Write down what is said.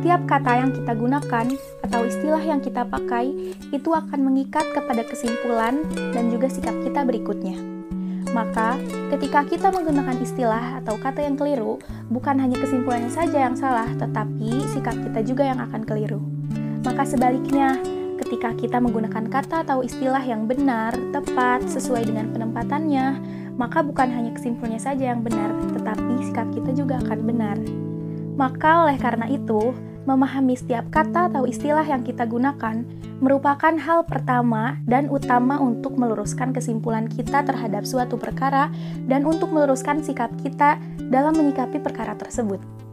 setiap kata yang kita gunakan atau istilah yang kita pakai itu akan mengikat kepada kesimpulan dan juga sikap kita berikutnya. Maka, ketika kita menggunakan istilah atau kata yang keliru, bukan hanya kesimpulannya saja yang salah, tetapi sikap kita juga yang akan keliru. Maka sebaliknya, ketika kita menggunakan kata atau istilah yang benar, tepat, sesuai dengan penempatannya, maka bukan hanya kesimpulannya saja yang benar, tetapi sikap kita juga akan benar. Maka oleh karena itu, memahami setiap kata atau istilah yang kita gunakan merupakan hal pertama dan utama untuk meluruskan kesimpulan kita terhadap suatu perkara dan untuk meluruskan sikap kita dalam menyikapi perkara tersebut.